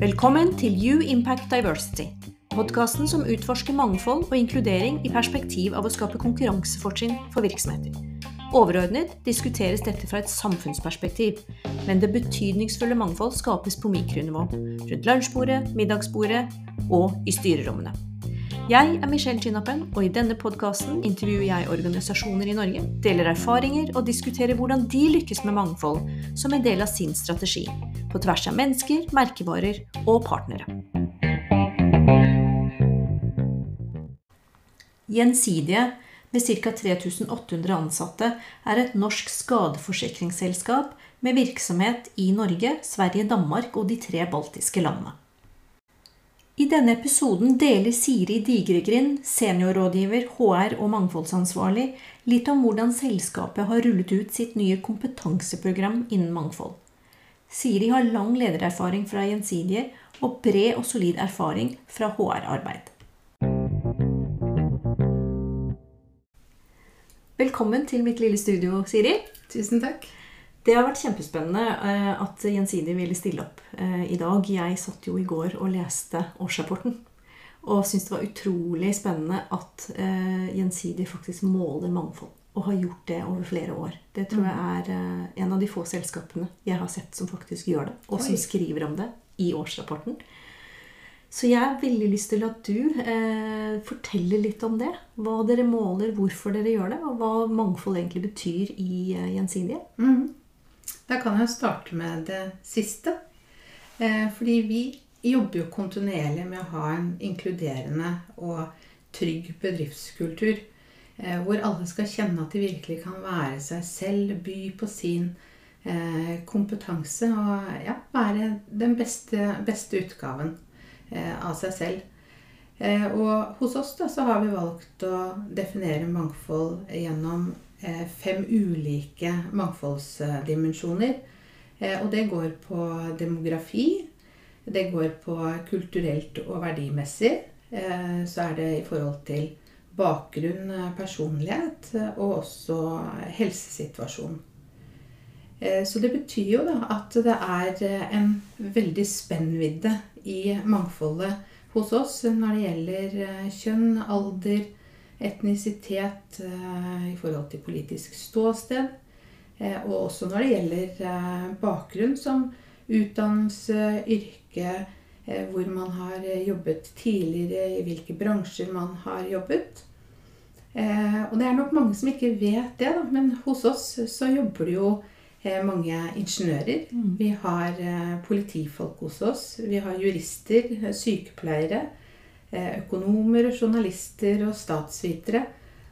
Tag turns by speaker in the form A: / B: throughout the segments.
A: Velkommen til You Impact Diversity. Podkasten som utforsker mangfold og inkludering i perspektiv av å skape konkurransefortrinn for virksomheter. Overordnet diskuteres dette fra et samfunnsperspektiv, men det betydningsfulle mangfold skapes på mikronivå. Rundt lunsjbordet, middagsbordet og i styrerommene. Jeg er Michelle Chinnapen, og i denne podkasten intervjuer jeg organisasjoner i Norge, deler erfaringer og diskuterer hvordan de lykkes med mangfold som en del av sin strategi. På tvers av mennesker, merkevarer og partnere. Gjensidige, med ca. 3800 ansatte, er et norsk skadeforsikringsselskap med virksomhet i Norge, Sverige, Danmark og de tre baltiske landene. I denne episoden deler Siri Digregrind, seniorrådgiver, HR og mangfoldsansvarlig, litt om hvordan selskapet har rullet ut sitt nye kompetanseprogram innen mangfold. Siri har lang ledererfaring fra Gjensidige og bred og solid erfaring fra HR-arbeid. Velkommen til mitt lille studio, Siri.
B: Tusen takk.
A: Det har vært kjempespennende eh, at Gjensidige ville stille opp eh, i dag. Jeg satt jo i går og leste årsrapporten. Og syntes det var utrolig spennende at eh, Gjensidige faktisk måler mangfold. Og har gjort det over flere år. Det tror jeg mm. er en av de få selskapene jeg har sett som faktisk gjør det. Og som skriver om det i årsrapporten. Så jeg har veldig lyst til at du eh, forteller litt om det. Hva dere måler, hvorfor dere gjør det, og hva mangfold egentlig betyr i eh, Gjensidige. Mm.
B: Da kan jeg starte med det siste. Eh, fordi vi jobber jo kontinuerlig med å ha en inkluderende og trygg bedriftskultur. Eh, hvor alle skal kjenne at de virkelig kan være seg selv, by på sin eh, kompetanse og ja, være den beste, beste utgaven av seg selv. Og hos oss da, så har vi valgt å definere mangfold gjennom fem ulike mangfoldsdimensjoner. Eh, og det går på demografi, det går på kulturelt og verdimessig. Eh, så er det i forhold til bakgrunn, personlighet og også helsesituasjon. Så det betyr jo da at det er en veldig spennvidde i mangfoldet hos oss når det gjelder kjønn, alder, etnisitet eh, i forhold til politisk ståsted. Eh, og også når det gjelder eh, bakgrunn som utdannelse, yrke, hvor man har jobbet tidligere, i hvilke bransjer man har jobbet. Og det er nok mange som ikke vet det, da, men hos oss så jobber det jo mange ingeniører. Mm. Vi har politifolk hos oss. Vi har jurister, sykepleiere. Eh, økonomer, journalister og statsvitere.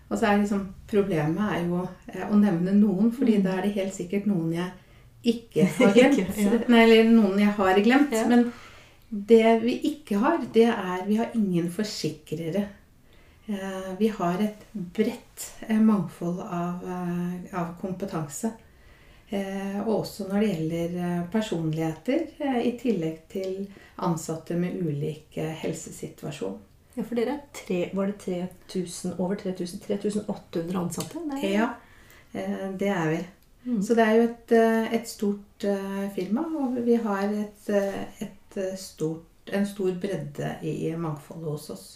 B: Og så er liksom Problemet er jo eh, å nevne noen, fordi mm. da er det helt sikkert noen jeg ikke har glemt. ja. Nei, eller noen jeg har glemt. Ja. Men det vi ikke har, det er Vi har ingen forsikrere. Eh, vi har et bredt mangfold av, av kompetanse. Eh, og også når det gjelder eh, personligheter, eh, i tillegg til ansatte med ulik helsesituasjon.
A: Ja, for dere tre, var det 3000, over 3000, 3800 ansatte?
B: Nei. Ja, det er vi. Mm. Så det er jo et, et, stort firma, og vi har et, et stort, en stor bredde i mangfoldet hos oss.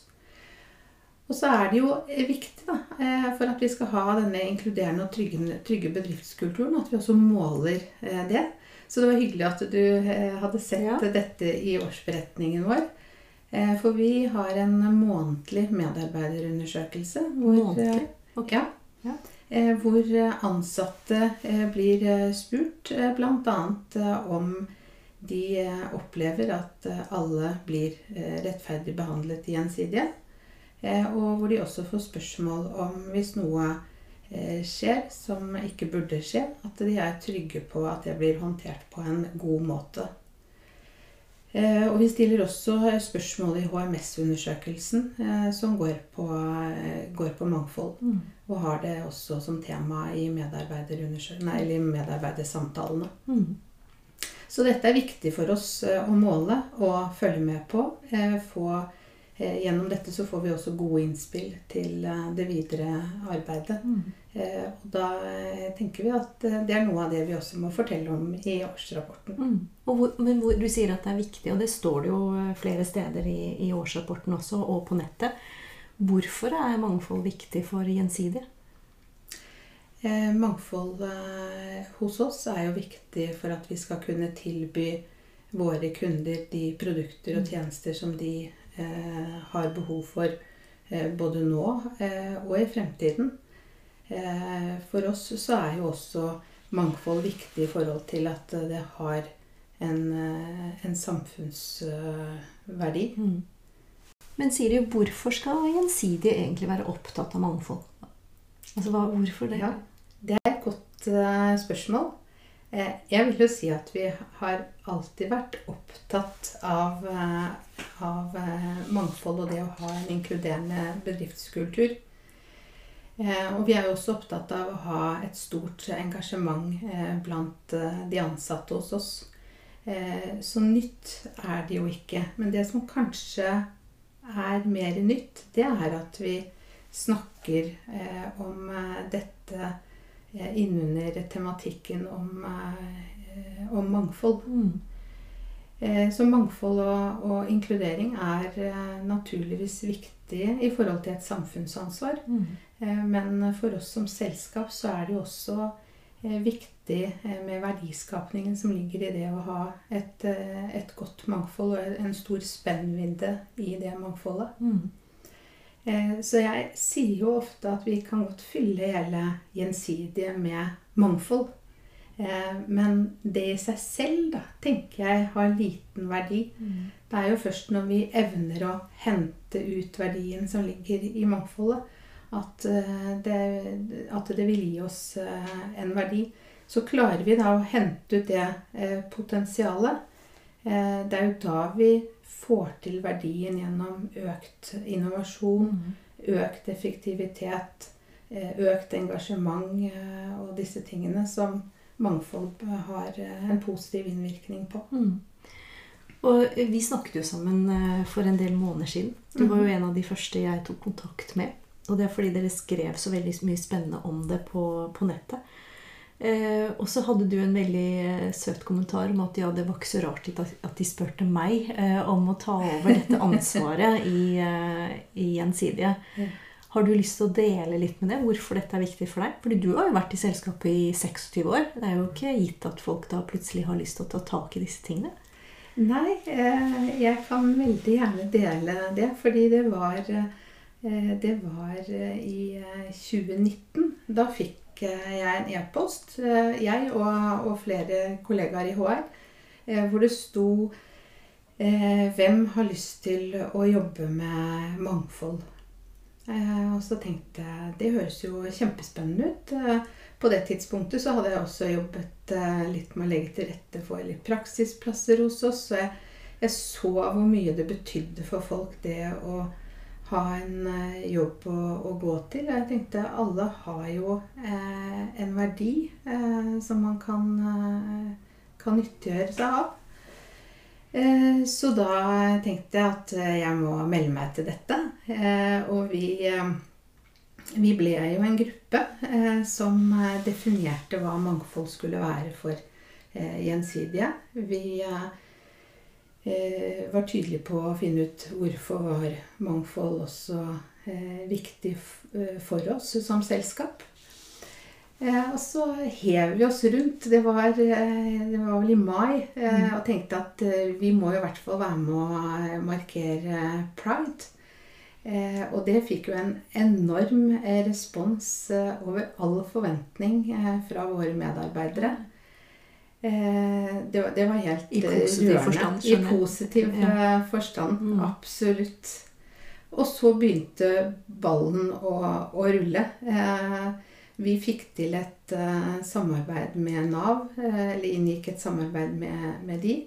B: Og så er det jo eh, viktig da, eh, for at vi skal ha denne inkluderende og trygge, trygge bedriftskulturen, at vi også måler eh, det. Så det var hyggelig at du hadde sett ja. dette i årsberetningen vår. For vi har en månedlig medarbeiderundersøkelse. Hvor, månedlig? Okay. Ja, ja. Hvor ansatte blir spurt bl.a. om de opplever at alle blir rettferdig behandlet. Eh, og hvor de også får spørsmål om hvis noe eh, skjer som ikke burde skje, at de er trygge på at det blir håndtert på en god måte. Eh, og vi stiller også spørsmål i HMS-undersøkelsen som går på, går på mangfold. Mm. Og har det også som tema i medarbeidersamtalene. Mm. Så dette er viktig for oss å måle og følge med på. Få eh, gjennom dette så får vi også gode innspill til eh, det videre arbeidet.
A: Mm.
B: Eh, og da eh, tenker vi at eh, det er noe av det vi også må fortelle om i årsrapporten.
A: Mm. Og hvor, men hvor, du sier at det er viktig, og det står det jo eh, flere steder i, i årsrapporten også, og på nettet. Hvorfor er mangfold viktig for Gjensidige?
B: Eh, mangfold eh, hos oss er jo viktig for at vi skal kunne tilby våre kunder de produkter og tjenester som de eh, har behov for eh, både nå eh, og i fremtiden. Eh, for oss så er jo også mangfold viktig i forhold til at eh, det har en, eh, en samfunnsverdi.
A: Mm. Men Siri, hvorfor skal Gjensidige egentlig være opptatt av mangfold? Altså, hva, hvorfor det?
B: Ja, det er et godt eh, spørsmål. Eh, jeg vil jo si at vi har alltid vært opptatt av, eh, av eh, mangfold og det å ha en inkluderende bedriftskultur. Og vi er jo også opptatt av å ha et stort engasjement blant de ansatte hos oss. Så nytt er det jo ikke. Men det som kanskje er mer nytt, det er at vi snakker om dette innunder tematikken om, eh, om mangfold.
A: Mm.
B: Eh, Så mangfold og, og inkludering er eh, naturligvis viktig i forhold til et samfunnsansvar.
A: Mm.
B: Eh, Men for oss som selskap så er det jo også eh, viktig eh, med verdiskapningen som ligger i det å ha et, eh, et godt mangfold og en stor spennvidde i det mangfoldet.
A: Mm.
B: Eh, Så jeg sier jo ofte at vi kan godt fylle hele gjensidige med mangfold. Eh, Men det i seg selv, da, tenker jeg har liten verdi.
A: Mm.
B: Det er jo først når vi evner å hente ut verdien som ligger i mangfoldet, at eh, det, at det vil gi oss en verdi. Så klarer vi da å hente ut det potensialet. Det er jo da vi får til verdien gjennom økt innovasjon,
A: Mm.
B: økt effektivitet, eh, økt engasjement eh, og disse tingene som mangfold har eh, en positiv innvirkning på.
A: Mm. Og vi snakket jo sammen for en del måneder siden. Du var jo en av de første jeg tok kontakt med. Og det er fordi dere skrev så veldig mye spennende om det på, på nettet. Eh, og så hadde du en veldig eh, søt kommentar om at ja, det var ikke så rart at, at de spurte meg eh, om å ta over dette ansvaret i, eh, i Gjensidige. Har du lyst til å dele litt med det? Hvorfor dette er viktig for deg? Fordi du har jo vært i selskapet i 26 år. Det er jo ikke gitt at folk da plutselig har lyst til å ta tak i disse tingene.
B: Nei, eh, jeg kan veldig gjerne dele det, fordi det var, eh, det var i eh, 2019. Da fikk eh, jeg en e-post, eh, jeg og, og flere kollegaer i HR, eh, hvor det sto 'Hvem har lyst til å jobbe med mangfold?' Og så tenkte jeg det høres jo kjempespennende ut. På det tidspunktet så hadde jeg også jobbet litt med å legge til rette for litt praksisplasser hos oss. Så jeg, jeg så hvor mye det betydde for folk det å ha en eh, jobb å, å gå til. Jeg tenkte alle har jo eh, en verdi eh, som man kan, eh, kan nyttiggjøre seg av. Eh, Så da tenkte jeg at eh, jeg må melde meg til dette. Og vi, vi ble jo en gruppe som definerte hva mangfold skulle være for gjensidige. Vi eh, var tydelige på å finne ut hvorfor var mangfold også eh, viktig eh, for oss som selskap. Eh, og så hev vi oss rundt. Det var, eh, det var vel i mai. Eh, og tenkte at eh, vi må i hvert fall være med å eh, markere pride. Eh, og det fikk jo en enorm eh, respons eh, over all forventning eh, fra våre medarbeidere. Eh, det, var, det var helt
A: I
B: eh,
A: positiv
B: rørende.
A: forstand,
B: I
A: skjønner jeg.
B: positiv
A: Ja.
B: eh, forstand.
A: Mm.
B: Absolutt. Og så begynte ballen å, å rulle. Eh, vi fikk til et eh, samarbeid med Nav, eh, eller inngikk et samarbeid med, med de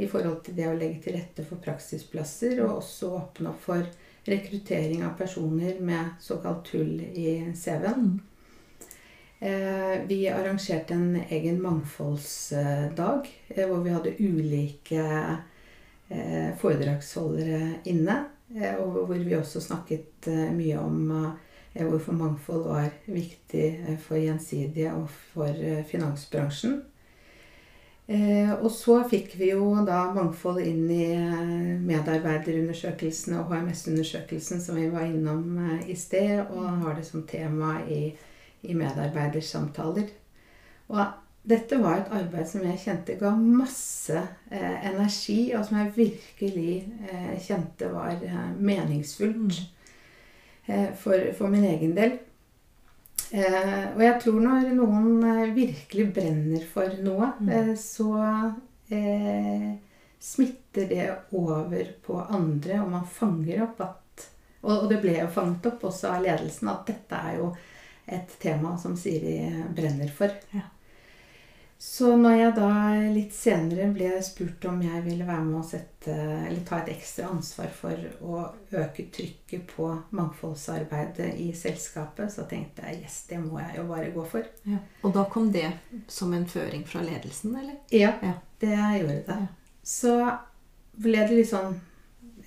B: i forhold til det å legge til rette for praksisplasser, og også åpne opp for rekruttering av personer med såkalt hull i CV-en.
A: Mm.
B: Eh, vi arrangerte en egen mangfoldsdag eh, hvor vi hadde ulike eh, foredragsholdere inne. og hvor vi også snakket mye om hvorfor mangfold var viktig for Gjensidige og for finansbransjen. Og så fikk vi jo da mangfold inn i medarbeiderundersøkelsene medarbeiderundersøkelsen og HMS-undersøkelsen som vi var innom i sted, og har det som tema i, i medarbeidersamtaler. Og dette var et arbeid som jeg kjente ga masse eh, energi, og som jeg virkelig eh, kjente var eh, meningsfullt eh, for, for min egen del. Eh, og jeg tror når noen eh, virkelig brenner for noe,
A: Mm.
B: så eh, smitter det over på andre, og man fanger opp at og, og det ble jo fanget opp også av ledelsen at dette er jo et tema som Siri brenner for.
A: Ja.
B: Så når jeg da litt senere ble spurt om jeg ville være med å sette, eller ta et ekstra ansvar for å øke trykket på mangfoldsarbeidet i selskapet, så tenkte jeg yes, det må jeg jo bare gå for.
A: Ja. Og da kom det som en føring fra ledelsen, eller?
B: Ja,
A: Ja.
B: det gjorde det. Så ble det litt sånn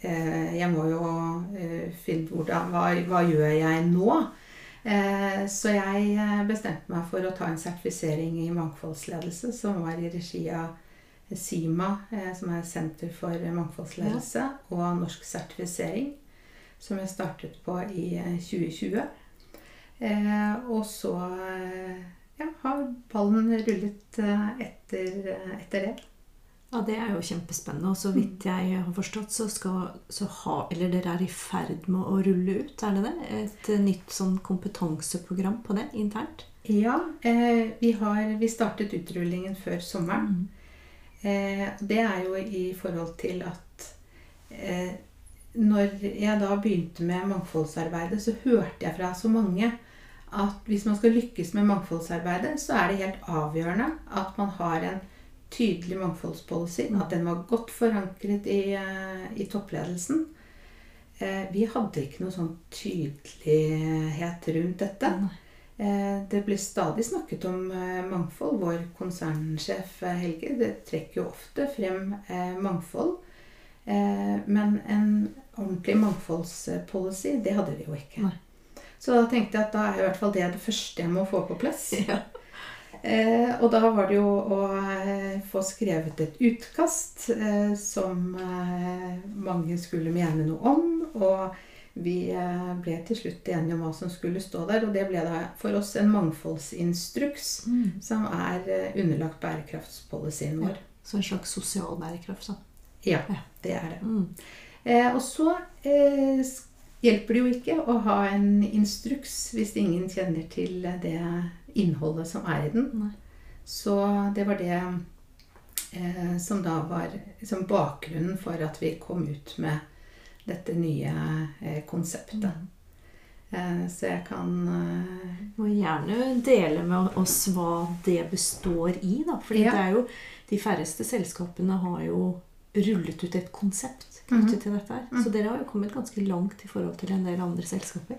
B: eh, Jeg må jo eh, finne ut hva, hva gjør jeg nå? Eh, så jeg eh, bestemte meg for å ta en sertifisering i mangfoldsledelse, som var i regi av SIMA, eh, som er Senter for mangfoldsledelse, og Norsk sertifisering, som jeg startet på i eh, 2020. Eh, og så ja, har ballen rullet etter, etter det.
A: Ja, det er jo kjempespennende. Og så vidt jeg har forstått, så skal så ha, Eller dere er i ferd med å rulle ut, er det det? Et eh, nytt sånn kompetanseprogram på det internt?
B: Ja, eh, vi, har, vi startet utrullingen før sommeren. Eh, det er jo i forhold til at eh, når jeg da begynte med mangfoldsarbeidet, så hørte jeg fra så mange at hvis man skal lykkes med mangfoldsarbeidet, så er det helt avgjørende at man har en tydelig mangfoldspolicy. At den var godt forankret i, eh, i toppledelsen. Eh, vi hadde ikke noe sånn tydelighet rundt dette. Eh, Det ble stadig snakket om mangfold. Vår konsernsjef Helge det trekker jo ofte frem mangfold. Men en ordentlig mangfoldspolicy, det hadde vi jo ikke. Så da tenkte jeg at da er i hvert fall det det første jeg må få på plass.
A: Ja.
B: Eh, og da var det jo å eh, få skrevet et utkast eh, som eh, mange skulle mene noe om. Og vi eh, ble til slutt enige om hva som skulle stå der. Og det ble da for oss en mangfoldsinstruks
A: Mm.
B: som er eh, underlagt bærekraftspolicyen vår.
A: Så en slags sosial bærekraft, sånn.
B: Ja,
A: Ja.
B: det er det.
A: Mm.
B: Eh, og så eh, s- hjelper det jo ikke å ha en instruks hvis ingen kjenner til det innholdet som er i den.
A: Nei.
B: Så det var det eh, som da var som bakgrunnen for at vi kom ut med dette nye eh, konseptet. Mm. så jeg kan eh,
A: Må gjerne dele med oss hva det består i, da. For
B: Ja.
A: det er jo De færreste selskapene har jo rullet ut et konsept knyttet til dette her. Så dere har jo kommet ganske langt i forhold til en del andre selskaper.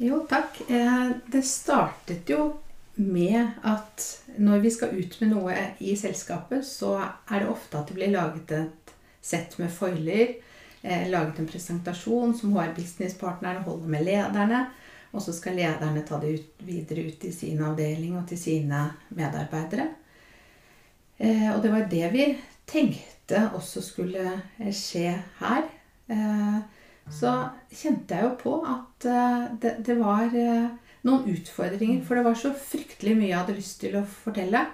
B: Jo, takk. Eh, Det startet jo med at når vi skal ut med noe i selskapet, så er det ofte at det blir laget et sett med foiler. Eh, laget en presentasjon som HR-businesspartnerne holder med lederne. Og så skal lederne ta det ut, videre ut i sin avdeling og til sine medarbeidere. Eh, og det var det vi tenkte også skulle eh, skje her. Eh, så kjente jeg jo på at eh, det, det var noen utfordringer. For det var så fryktelig mye jeg hadde lyst til å fortelle.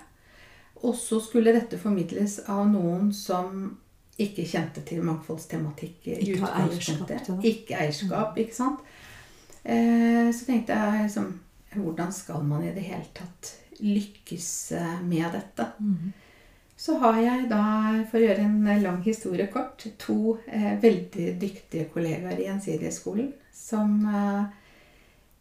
B: Og så skulle dette formidles av noen som ikke kjente til mangfoldstematikk i
A: Ikke har eierskap.
B: Ikke eierskap, ikke sant. Så tenkte jeg liksom Hvordan skal man i det hele tatt lykkes med dette? Så har jeg da, for å gjøre en lang historie kort, to eh, veldig dyktige kollegaer i Gjensidigeskolen som eh,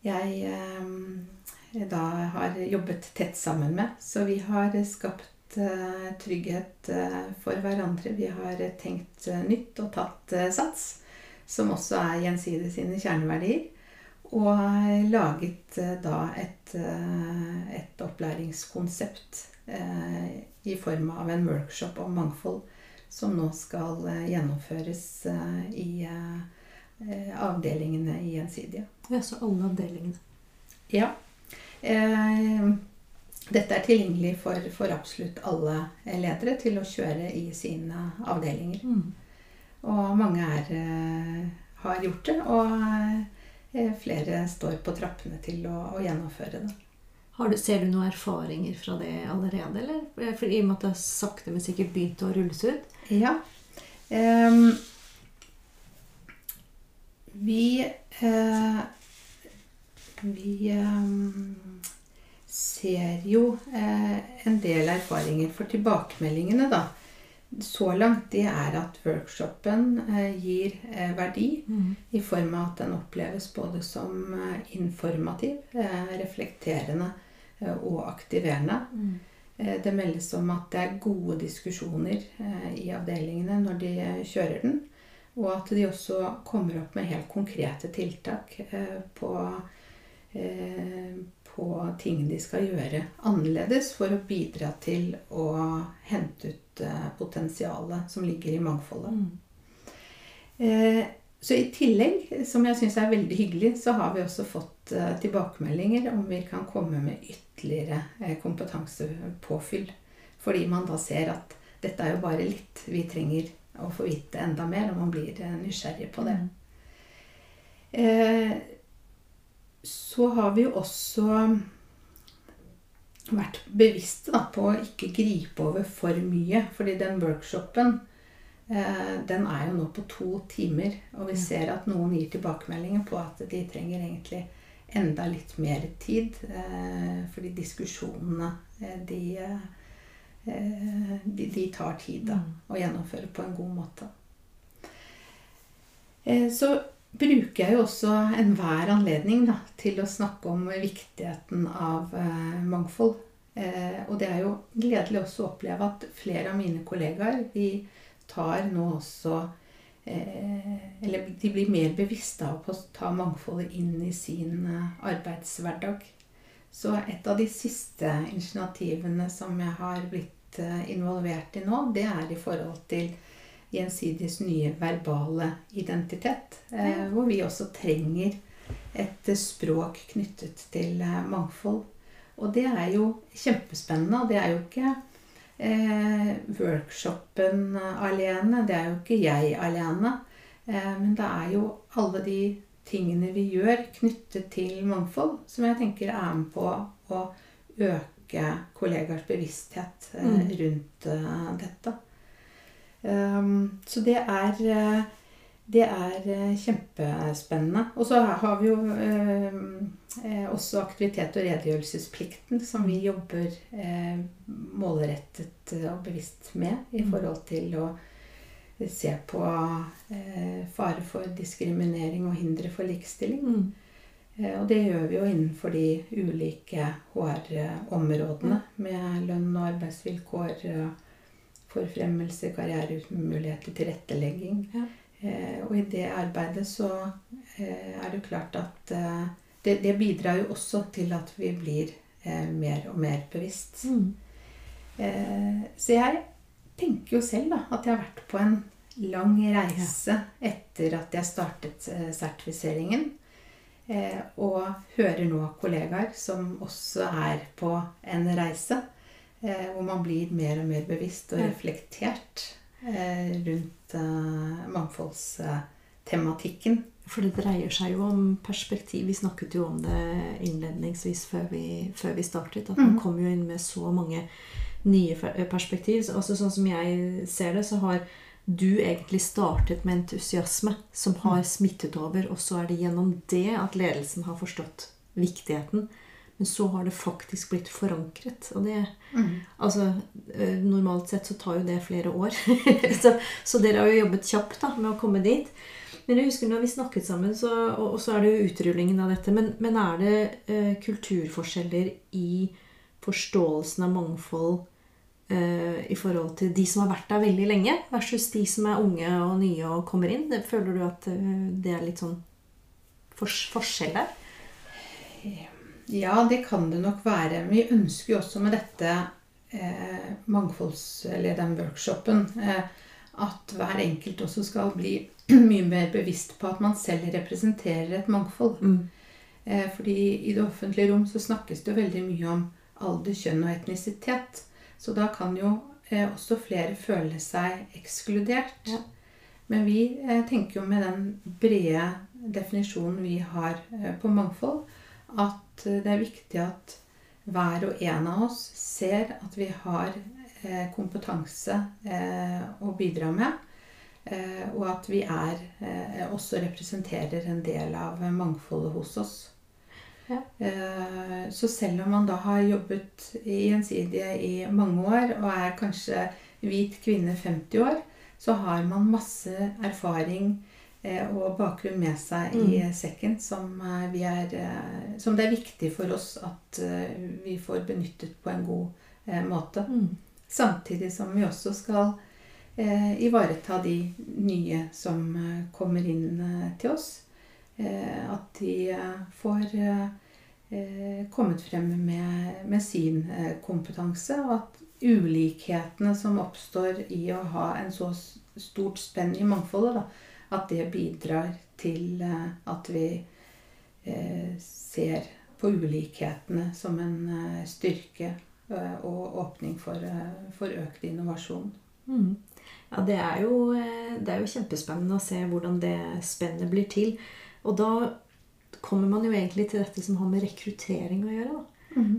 B: jeg eh, da har jobbet tett sammen med. Så vi har skapt eh, trygghet eh, for hverandre. Vi har eh, tenkt eh, nytt og tatt eh, sats, som også er Gjensidige sine kjerneverdier. Og eh, laget eh, da et, eh, et opplæringskonsept eh, i form av en workshop om mangfold som nå skal eh, gjennomføres eh, i, eh, avdelingene i Gjensidige.
A: Ja, så alle avdelingene.
B: Ja. Dette er tilgjengelig for, for, absolutt alle ledere til å kjøre i sine avdelinger. Mm. Og mange er, har gjort det, og flere står på trappene til å, å gjennomføre det.
A: Du, ser du noen erfaringer fra det allerede? eller? For I og med at det sakte, men sikkert begynte å rulles ut?
B: Ja. Um, vi uh, Vi um, ser jo uh, en del erfaringer. For tilbakemeldingene da, så langt det er at workshopen eh, gir eh, verdi mm. i form av at den oppleves både som eh, informativ, eh, reflekterende eh, og aktiverende. Mm. Det meldes om at det er gode diskusjoner i avdelingene når de kjører den. Og at de også kommer opp med helt konkrete tiltak på på ting de skal gjøre annerledes for å bidra til å hente ut eh, potensialet som ligger i mangfoldet. Mm. Eh, så i tillegg, som jeg syns er veldig hyggelig, så har vi også fått eh, tilbakemeldinger om vi kan komme med ytterligere kompetansepåfyll. Fordi man da ser at dette er jo bare litt. Vi trenger å få vite enda mer, og man blir nysgjerrig på det. Mm så har vi jo også vært bevisste på å ikke gripe over for mye. Fordi den workshopen eh, den er jo nå på to timer. Og vi ser at noen gir tilbakemeldinger på at de trenger egentlig enda litt mer tid. Eh, fordi diskusjonene eh, de, eh, de, de, tar tid da, mm. å gjennomføre på en god måte. Eh, så bruker jeg jo også enhver anledning da, til å snakke om viktigheten av mangfold. Eh, og det er jo gledelig også å oppleve at flere av mine kollegaer de tar nå også Eller de blir mer bevisste av å ta mangfoldet inn i sin eh, arbeidshverdag. Så et av de siste initiativene som jeg har blitt eh, involvert i nå, det er i forhold til Gjensidiges nye verbale identitet. Eh, hvor vi også trenger et språk knyttet til eh, mangfold. Og det er jo kjempespennende. Og det er jo ikke eh, workshopen alene. Det er jo ikke jeg alene. Eh, men det er jo alle de tingene vi gjør knyttet til mangfold, som jeg tenker er med på å øke kollegers bevissthet eh, mm. rundt uh, dette. Um, så det er, eh, det er eh, kjempespennende. Og så har vi jo ehm, eh, også aktivitet- og redegjørelsesplikten, som vi jobber eh, målrettet og bevisst med i mm. forhold til å se på eh, fare for diskriminering og hindre for likestilling. Mm. Eh, og det gjør vi jo innenfor de ulike HR-områdene med lønn og arbeidsvilkår. Forfremmelse, karrieremuligheter, tilrettelegging. Ja. Eh, og i det arbeidet så eh, er det klart at eh, det, det, bidrar jo også til at vi blir eh, mer og mer bevisst. Mm. Eh, så jeg tenker jo selv da, at jeg har vært på en lang reise etter at jeg startet eh, sertifiseringen. og hører nå kollegaer som også er på en reise. Eh, hvor man blir mer og mer bevisst og reflektert eh, rundt mangfoldstematikken.
A: For det dreier seg jo om perspektiv. Vi snakket jo om det innledningsvis før vi, før vi startet. At man mm. kommer jo inn med så mange nye perspektiv. Også Sånn som jeg ser det, så har du egentlig startet med entusiasme som har mm. smittet over. Og så er det gjennom det at ledelsen har forstått viktigheten. Men så har det faktisk blitt forankret. Og det mm. Altså, eh, normalt sett så tar jo det flere år. så, så, dere har jo jobbet kjapt da, med å komme dit. Men jeg husker når vi snakket sammen, så, og, og, så er det jo utrullingen av dette. Men, men er det eh, kulturforskjeller i forståelsen av mangfold eh, i forhold til de som har vært der veldig lenge, versus de som er unge og nye og kommer inn? Det, føler du at eh, det er litt sånn fors forskjell der?
B: Ja. Det kan det nok være. Men vi ønsker jo også med dette eh, mangfolds... Eller den workshopen eh, at hver enkelt også skal bli mye mer bevisst på at man selv representerer et mangfold.
A: Mm.
B: Eh, fordi i det offentlige rom så snakkes det veldig mye om alder, kjønn og etnisitet. Så da kan jo eh, også flere føle seg ekskludert.
A: Ja.
B: Men vi eh, tenker jo med den brede definisjonen vi har eh, på mangfold, at det er viktig at hver og en av oss ser at vi har eh, kompetanse eh, å bidra med. Eh, og at vi er, eh, også representerer en del av mangfoldet hos oss.
A: Ja.
B: Eh, Så selv om man da har jobbet i Gjensidige i mange år og er kanskje hvit kvinne 50 år, så har man masse erfaring og bakgrunn med seg i sekken som, eh, vi er, eh, som det er viktig for oss at eh, vi får benyttet på en god eh, måte.
A: Mm.
B: Samtidig som vi også skal eh, ivareta de nye som eh, kommer inn eh, til oss. Eh, at de eh, får eh, eh, kommet frem med, med sin eh, kompetanse, og at ulikhetene som oppstår i å ha en så stort spenn i mangfoldet, da, at det bidrar til eh, at vi eh, ser på ulikhetene som en eh, styrke og åpning for, for økt innovasjon.
A: Mm. Ja, det er, jo, det er jo kjempespennende å se hvordan det spennet blir til. Og da kommer man jo egentlig til dette som har med rekruttering å gjøre. da.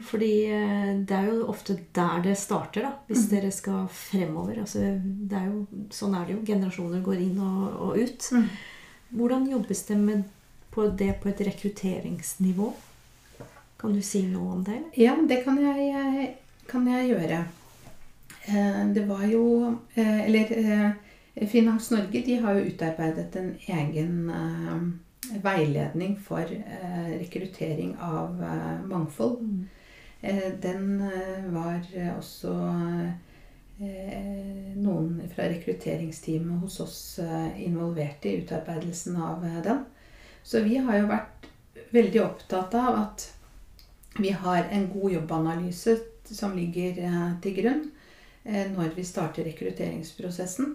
A: Fordi eh, det er jo ofte der det starter, da, hvis dere skal fremover. Altså, det er jo, sånn er det jo. Generasjoner går inn og, og ut. Hvordan jobbes det med på det på et rekrutteringsnivå? Kan du si noe om det?
B: Ja, det kan jeg, kan jeg gjøre. Eh, Det var jo eh, Eller eh, Finans Norge de har jo utarbeidet en egen eh, veiledning for eh, rekruttering av eh, mangfold. Eh, Den var også noen fra rekrutteringsteamet hos oss involvert i utarbeidelsen av den. Så vi har jo vært veldig opptatt av at vi har en god jobbanalyse som ligger til grunn når vi starter rekrutteringsprosessen.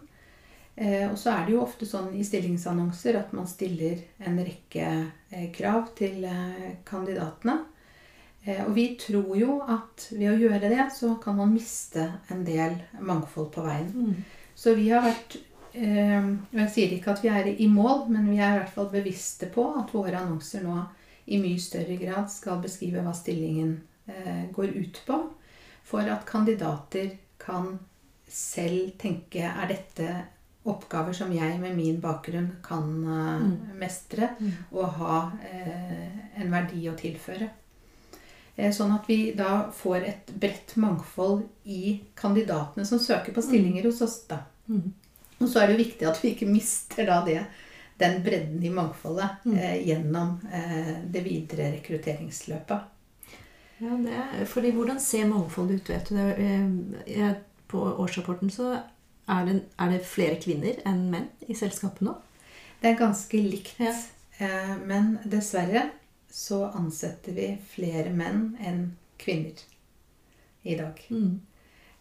B: Eh, Og så er det jo ofte sånn i stillingsannonser at man stiller en rekke eh, krav til eh, kandidatene. Og vi tror jo at ved å gjøre det, så kan man miste en del mangfold på veien. Så vi har vært og Jeg sier ikke at vi er i mål, men vi er i hvert fall bevisste på at våre annonser nå i mye større grad skal beskrive hva stillingen går ut på, for at kandidater kan selv tenke er dette oppgaver som jeg med min bakgrunn kan eh, mestre og ha eh, en verdi å tilføre. Eh, Sånn at vi da får et bredt mangfold i kandidatene som søker på stillinger hos oss. da. Og så er det viktig at vi ikke mister da det, den bredden i mangfoldet eh, gjennom eh, det videre rekrutteringsløpet.
A: Ja, det er, fordi hvordan ser mangfoldet ut? vet du? Det er, på årsrapporten så er det, er det flere kvinner enn menn i selskapet nå.
B: Det er ganske likt,
A: Ja.
B: eh, men dessverre så ansetter vi flere menn enn kvinner i dag.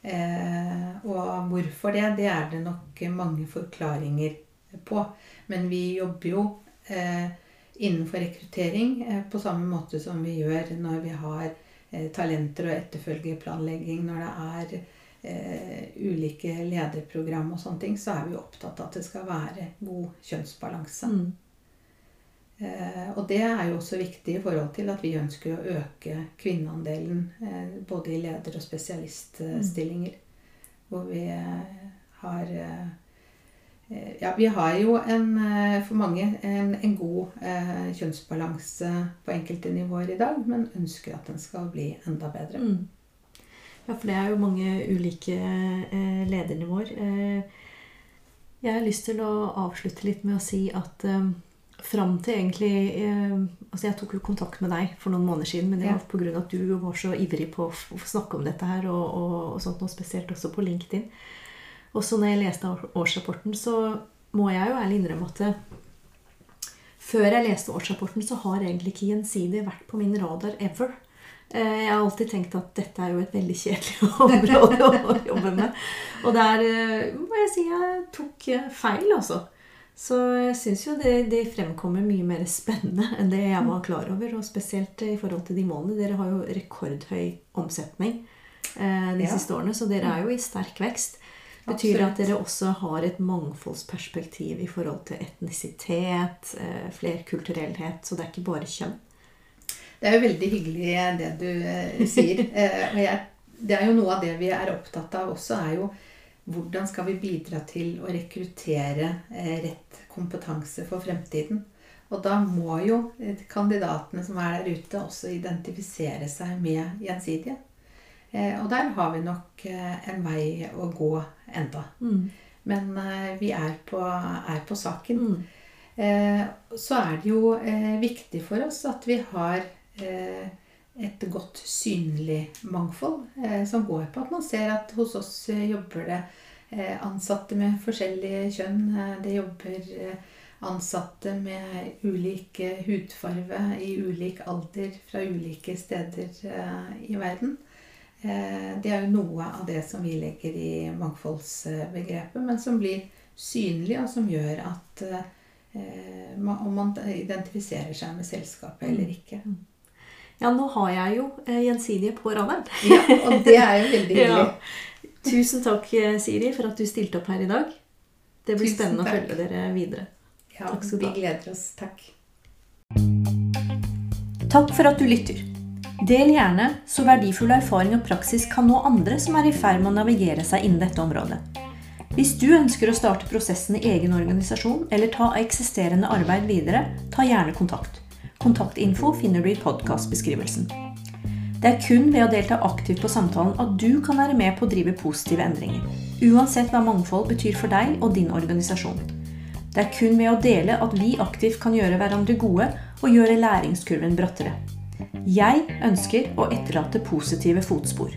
B: Eh, og hvorfor det, det er det nok mange forklaringer på. Men vi jobber jo eh, innenfor rekruttering på samme måte som vi gjør når vi har talenter og etterfølgeplanlegging, når det er eh, ulike lederprogram og sånne ting, så er vi opptatt av at det skal være god kjønnsbalanse.
A: Mm.
B: Eh, og det er jo også viktig i forhold til at vi ønsker å øke kvinneandelen eh, både i leder- og spesialiststillinger. Hvor vi eh, har eh, eh, Ja, vi har jo en, for mange en, en god eh, kjønnsbalanse på enkelte nivåer i dag, men ønsker at den skal bli enda bedre.
A: Mm. Ja, for det er jo mange ulike eh, ledernivåer. Eh, jeg har lyst til å avslutte litt med å si at eh, fram til egentlig eh, Altså, jeg tok jo kontakt med deg for noen måneder siden, men det var pga. at du var så ivrig på å snakke om dette her, og, og, og sånt, noe spesielt også på LinkedIn. Og så når jeg leste årsrapporten, så må jeg jo ærlig innrømme at det, før jeg leste årsrapporten, så har egentlig ikke Gjensidige vært på min radar ever. Eh, jeg har alltid tenkt at dette er jo et veldig kjedelig område å jobbe med. Og der eh, må jeg si jeg tok eh, feil, altså. Så jeg syns jo det, det, fremkommer mye mer spennende enn det jeg var klar over. Og spesielt i forhold til de målene. Dere har jo rekordhøy omsetning eh, de ja. siste årene, så dere er jo i sterk vekst. Betyr det at dere også har et mangfoldsperspektiv i forhold til etnisitet, eh, flerkulturellhet? Så det er ikke bare kjønn?
B: Det er jo veldig hyggelig det du eh, sier. Eh, det er jo noe av det vi er opptatt av også, er jo hvordan skal vi bidra til å rekruttere rett kompetanse for fremtiden. Og da må jo kandidatene som er der ute, også identifisere seg med gjensidige. Og der har vi nok en vei å gå enda. Mm. Men eh, vi er på, er på saken. Mm. Eh, så er det jo eh, viktig for oss at vi har et godt synlig mangfold, som går på at man ser at hos oss jobber det ansatte med forskjellige kjønn. Det jobber ansatte med ulik hudfarve i ulik alder fra ulike steder i verden. Eh, det er jo noe av det som vi legger i mangfoldsbegrepet, men som blir synlig, og som gjør at eh, om man identifiserer seg med selskapet eller mm. ikke.
A: Ja, nå har jeg jo eh, Gjensidige på radaren.
B: ja, og det er jo veldig hyggelig.
A: Ja. Tusen takk, Siri, for at du stilte opp her i dag. Det blir Tusen spennende takk. å følge dere videre.
B: Ja, takk skal du ha. Vi gleder oss. Takk.
A: Takk for at du lytter. Del gjerne, så verdifull erfaring og praksis kan nå andre som er i ferd med å navigere seg innen dette området. Hvis du ønsker å starte prosessen i egen organisasjon eller ta eksisterende arbeid videre, ta gjerne kontakt. Kontaktinfo finner du i podkastbeskrivelsen. Det er kun ved å delta aktivt på samtalen at du kan være med på å drive positive endringer. Uansett hva mangfold betyr for deg og din organisasjon. Det er kun ved å dele at vi aktivt kan gjøre hverandre gode og gjøre læringskurven brattere. Jeg ønsker å etterlate positive fotspor.